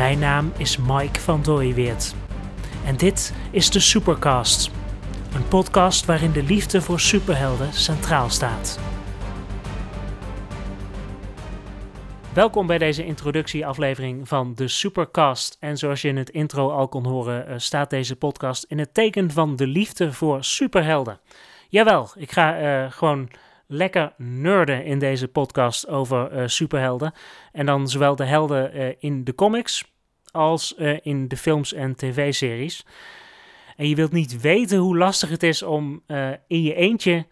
Mijn naam is Mike van Dooyeweert. En dit is de Supercast. Een podcast waarin de liefde voor superhelden centraal staat. Welkom bij deze introductieaflevering van de Supercast. En zoals je in het intro al kon horen, eh, staat deze podcast in het teken van de liefde voor superhelden. Jawel, ik ga uh, gewoon lekker nerden in deze podcast over uh, superhelden. En dan zowel de helden uh, in de comics als uh, in de films en tv-series. En je wilt niet weten hoe lastig het is om in je eentje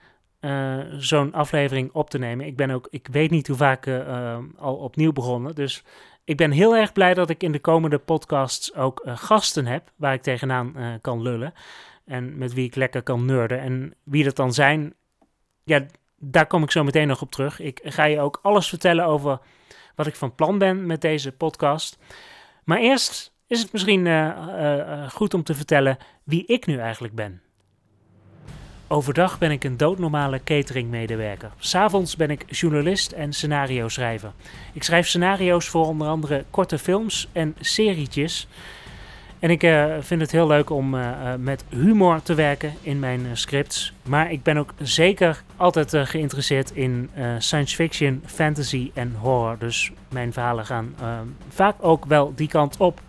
zo'n aflevering op te nemen. Ik ben ook, ik weet niet hoe vaak al opnieuw begonnen. Dus ik ben heel erg blij dat ik in de komende podcasts ook gasten heb waar ik tegenaan kan lullen. En met wie ik lekker kan nerden. En wie dat dan zijn, ja, daar kom ik zo meteen nog op terug. Ik ga je ook alles vertellen over wat ik van plan ben met deze podcast. Maar eerst is het misschien uh, uh, goed om te vertellen wie ik nu eigenlijk ben. Overdag ben ik een doodnormale cateringmedewerker. S'avonds ben ik journalist en scenario schrijver. Ik schrijf scenario's voor onder andere korte films en serietjes. En ik uh, vind het heel leuk om uh, uh, met humor te werken in mijn scripts. Maar ik ben ook zeker altijd geïnteresseerd in science fiction, fantasy en horror. Dus mijn verhalen gaan vaak ook wel die kant op.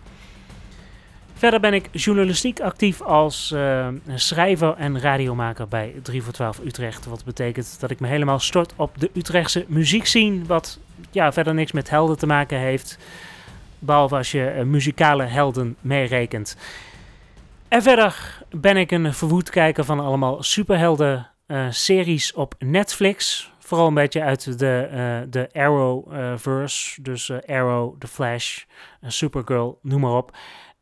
Verder ben ik journalistiek actief als schrijver en radiomaker bij 3 voor 12 Utrecht. Wat betekent dat ik me helemaal stort op de Utrechtse muziekscene. Wat ja, verder niks met helden te maken heeft. Behalve als je uh, muzikale helden meerekent. En verder ben ik een verwoed kijker van allemaal superhelden uh, series op Netflix. Vooral een beetje uit de, uh, de Arrowverse. dus Arrow, The Flash, Supergirl, noem maar op.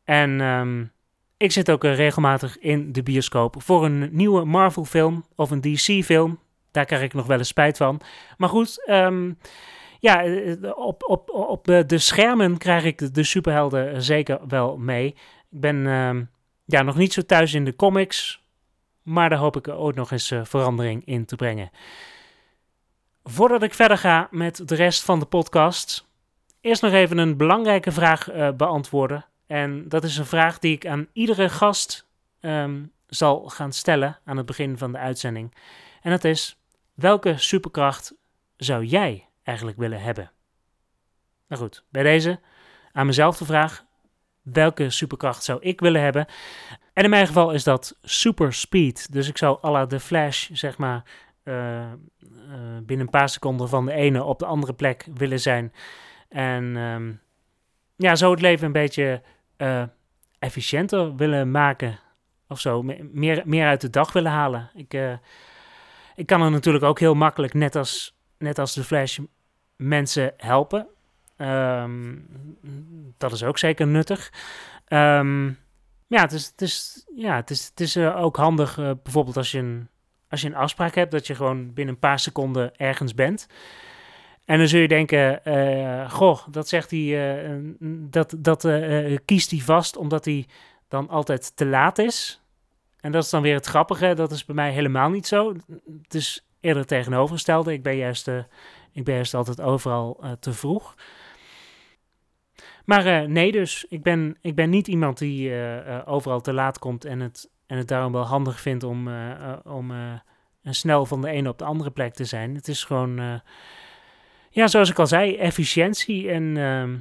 En um, ik zit ook regelmatig in de bioscoop voor een nieuwe Marvel film of een DC film. Daar krijg ik nog wel eens spijt van. Maar goed, um, ja, op, op, op de schermen krijg ik de, superhelden zeker wel mee. Ik ben uh, ja, nog niet zo thuis in de comics, maar daar hoop ik ooit nog eens uh, verandering in te brengen. Voordat ik verder ga met de rest van de podcast, eerst nog even een belangrijke vraag uh, beantwoorden. En dat is een vraag die ik aan iedere gast um, zal gaan stellen aan het begin van de uitzending. En dat is: welke superkracht zou jij eigenlijk willen hebben? Nou goed, bij deze aan mezelf de vraag: welke superkracht zou ik willen hebben? En in mijn geval is dat super speed. Dus ik zou à la de Flash, zeg maar, uh, uh, binnen een paar seconden van de ene op de andere plek willen zijn. En um, ja, zo het leven een beetje uh, efficiënter willen maken. Of zo, meer, meer uit de dag willen halen. Ik, ik kan er natuurlijk ook heel makkelijk, net als, net als de Flash, mensen helpen. Um, dat is ook zeker nuttig. Um, ja, het is, het is, ja, het is, het is uh, ook handig, uh, bijvoorbeeld als je, een, als je een afspraak hebt, dat je gewoon binnen een paar seconden ergens bent. En dan zul je denken, uh, goh, dat zegt hij, dat, dat kiest hij vast omdat hij dan altijd te laat is. En dat is dan weer het grappige, dat is bij mij helemaal niet zo. Het is eerder tegenovergestelde. Ik ben juist ik ben juist altijd overal uh, te vroeg. Maar uh, nee, dus ik ben, ik ben niet iemand die uh, overal te laat komt en het, en het daarom wel handig vindt om, om snel van de ene op de andere plek te zijn. Het is gewoon, ja, zoals ik al zei, efficiëntie. En ehm,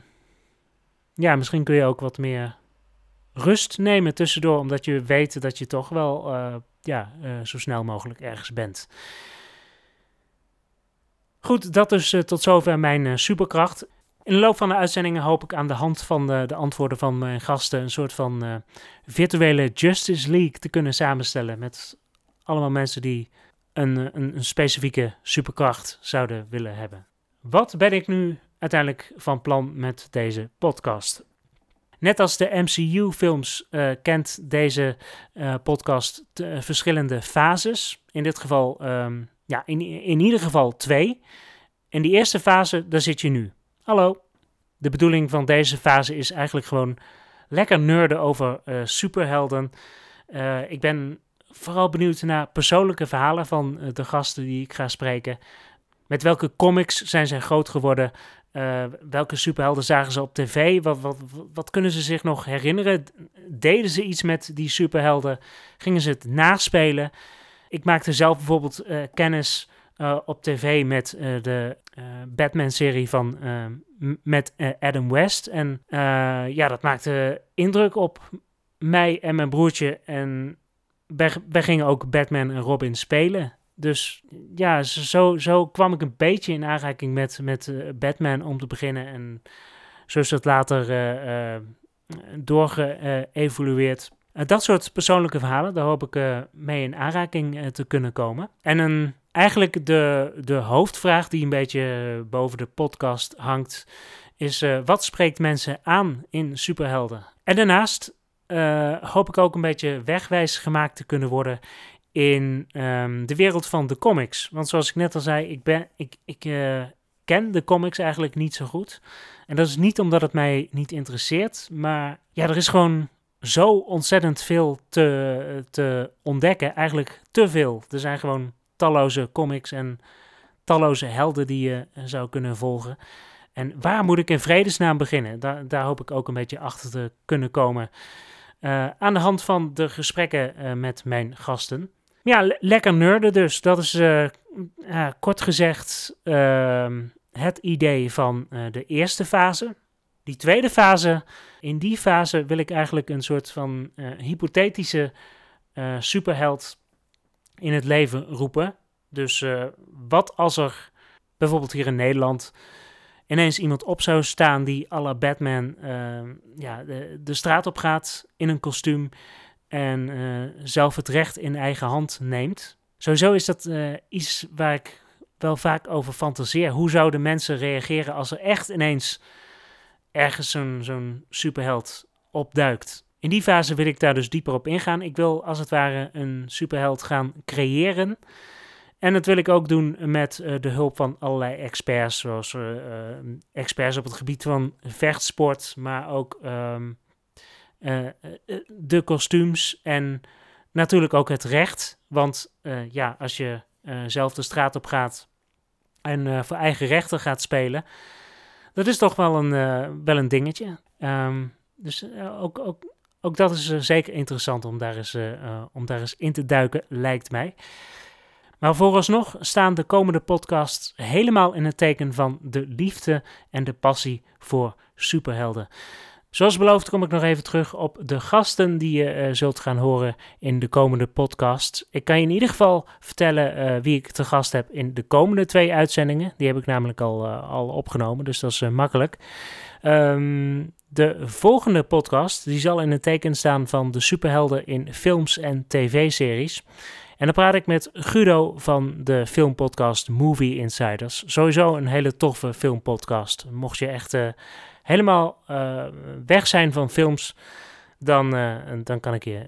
ja, misschien kun je ook wat meer rust nemen tussendoor, omdat je weet dat je toch wel ja, zo snel mogelijk ergens bent. Goed, dat is uh, tot zover mijn uh, superkracht. In de loop van de uitzendingen hoop ik aan de hand van de, de antwoorden van mijn gasten een soort van virtuele Justice League te kunnen samenstellen. Met allemaal mensen die een, een, een, specifieke superkracht zouden willen hebben. Wat ben ik nu uiteindelijk van plan met deze podcast? Net als de MCU-films kent deze podcast verschillende fases. In dit geval um, ja, in, in ieder geval twee. In die eerste fase, daar zit je nu. Hallo. De bedoeling van deze fase is eigenlijk gewoon lekker nerden over uh, superhelden. Uh, ik ben vooral benieuwd naar persoonlijke verhalen van uh, de gasten die ik ga spreken. Met welke comics zijn zij groot geworden? welke superhelden zagen ze op tv? Wat, wat, wat kunnen ze zich nog herinneren? Deden ze iets met die superhelden? Gingen ze het naspelen? Ik maakte zelf bijvoorbeeld kennis op tv met de Batman-serie van met Adam West. En ja, dat maakte indruk op mij en mijn broertje. En wij, gingen ook Batman en Robin spelen. Dus ja, zo, zo kwam ik een beetje in aanraking met, met Batman om te beginnen. En zo is het later uh, doorgeëvolueerd. Dat soort persoonlijke verhalen, daar hoop ik mee in aanraking te kunnen komen. En een, eigenlijk de, de hoofdvraag die een beetje boven de podcast hangt, is wat spreekt mensen aan in superhelden? En daarnaast hoop ik ook een beetje wegwijs gemaakt te kunnen worden in um, de wereld van de comics. Want zoals ik net al zei, ik, ben, ik, ik ken de comics eigenlijk niet zo goed. En dat is niet omdat het mij niet interesseert, maar ja, er is gewoon zo ontzettend veel te, te ontdekken. Eigenlijk te veel. Er zijn gewoon talloze comics en talloze helden die je zou kunnen volgen. En waar moet ik in vredesnaam beginnen? Daar, daar hoop ik ook een beetje achter te kunnen komen. Uh, aan de hand van de gesprekken uh, met mijn gasten. Ja, lekker nerden dus. Dat is uh, kort gezegd ehm, het idee van de eerste fase. Die tweede fase, in die fase wil ik eigenlijk een soort van uh, hypothetische superheld in het leven roepen. Dus wat als er bijvoorbeeld hier in Nederland ineens iemand op zou staan die à la Batman ja, de, de straat op gaat in een kostuum en zelf het recht in eigen hand neemt. Sowieso is dat iets waar ik wel vaak over fantaseer. Hoe zouden mensen reageren als er echt ineens ergens zo'n superheld opduikt? In die fase wil ik daar dus dieper op ingaan. Ik wil als het ware een superheld gaan creëren. En dat wil ik ook doen met uh, de hulp van allerlei experts, zoals uh, experts op het gebied van vechtsport, maar ook uh, de kostuums en natuurlijk ook het recht. Want ja, als je zelf de straat op gaat en voor eigen rechten gaat spelen, dat is toch wel een, wel een dingetje. Um, dus ook, ook, ook dat is zeker interessant om daar, eens, om daar eens in te duiken, lijkt mij. Maar vooralsnog staan de komende podcasts helemaal in het teken van de liefde en de passie voor superhelden. Zoals beloofd kom ik nog even terug op de gasten die je uh, zult gaan horen in de komende podcast. Ik kan je in ieder geval vertellen uh, wie ik te gast heb in de komende twee uitzendingen. Die heb ik namelijk al, uh, al opgenomen, dus dat is makkelijk. Um, de volgende podcast die zal in het teken staan van de superhelden in films en tv-series. En dan praat ik met Guido van de filmpodcast Movie Insiders. Sowieso een hele toffe filmpodcast. Mocht je echt helemaal uh, weg zijn van films, dan, uh, dan kan ik je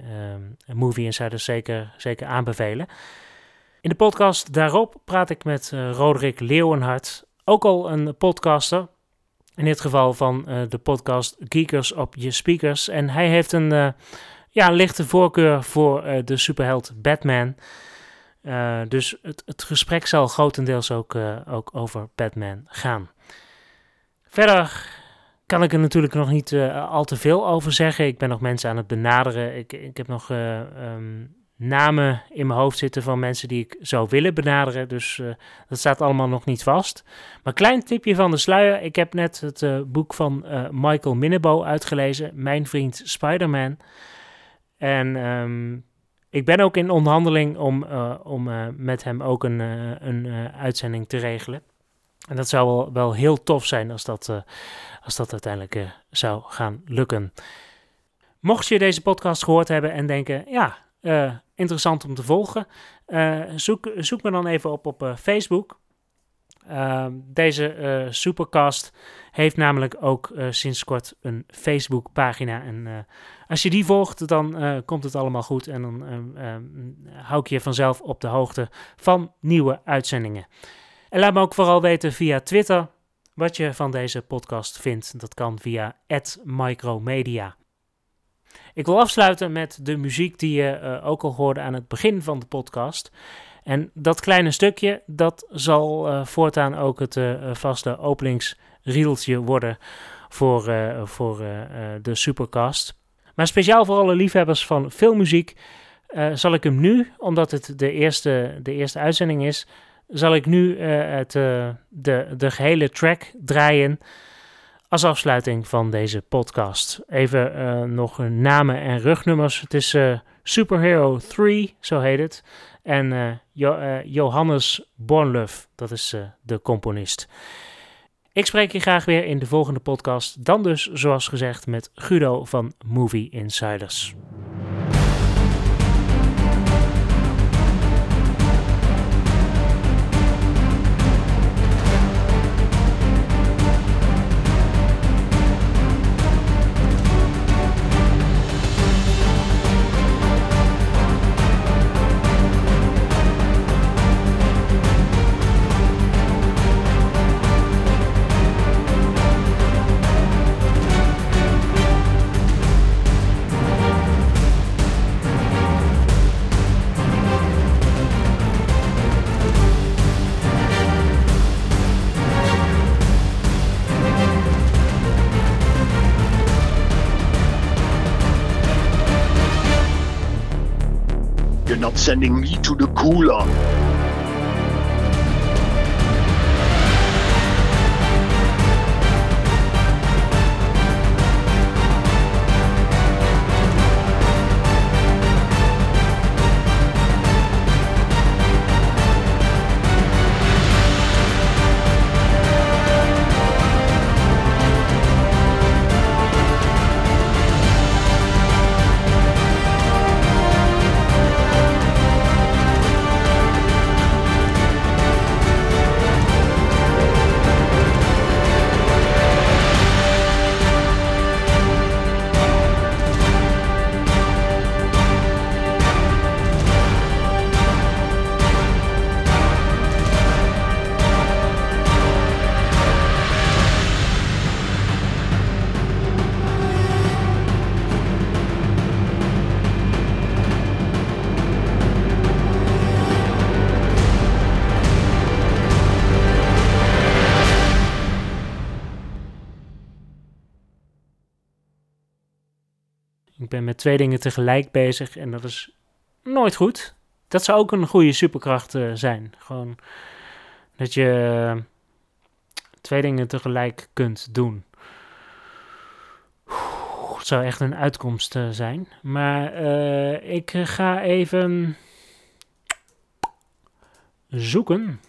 uh, Movie Insider zeker, zeker aanbevelen. In de podcast daarop praat ik met Roderick Leeuwenhart, ook al een podcaster. In dit geval van de podcast Geekers op je speakers. En hij heeft een ja, lichte voorkeur voor de superheld Batman. dus het, het gesprek zal grotendeels ook, ook over Batman gaan. Verder kan ik er natuurlijk nog niet uh, al te veel over zeggen. Ik ben nog mensen aan het benaderen. Ik, ik heb nog uh, um, namen in mijn hoofd zitten van mensen die ik zou willen benaderen. Dus uh, dat staat allemaal nog niet vast. Maar klein tipje van de sluier. Ik heb net het boek van Michael Minnebo uitgelezen. Mijn vriend Spider-Man. En um, ik ben ook in onderhandeling om, om met hem ook een, een uitzending te regelen. En dat zou wel, wel heel tof zijn als dat, uh, als dat uiteindelijk uh, zou gaan lukken. Mocht je deze podcast gehoord hebben en denken, ja, uh, interessant om te volgen, zoek, zoek me dan even op op Facebook. Ehm, deze Supercast heeft namelijk ook sinds kort een Facebook-pagina. En als je die volgt, dan komt het allemaal goed. En dan ehm, hou ik je vanzelf op de hoogte van nieuwe uitzendingen. En laat me ook vooral weten via Twitter wat je van deze podcast vindt. Dat kan via @micromedia. Ik wil afsluiten met de muziek die je uh, ook al hoorde aan het begin van de podcast. En dat kleine stukje, dat zal uh, voortaan ook het uh, vaste openingszingetje riedeltje worden voor, eh, voor eh, eh, de Supercast. Maar speciaal voor alle liefhebbers van filmmuziek eh, zal ik hem nu, omdat het de eerste, de eerste uitzending is, zal ik nu eh, het, eh, de, de gehele track draaien als afsluiting van deze podcast. Even eh, nog namen en rugnummers. Het is Superhero 3, zo heet het. En Jo- Johannes Bornluf, dat is de componist. Ik spreek je graag weer in de volgende podcast. Dan dus, zoals gezegd, met Guido van Movie Insiders. Not sending me to the cooler. Ik ben met twee dingen tegelijk bezig en dat is nooit goed. Dat zou ook een goede superkracht eh, zijn. Gewoon dat je eh, twee dingen tegelijk kunt doen. Het zou echt een uitkomst eh, zijn. Maar ik ga even zoeken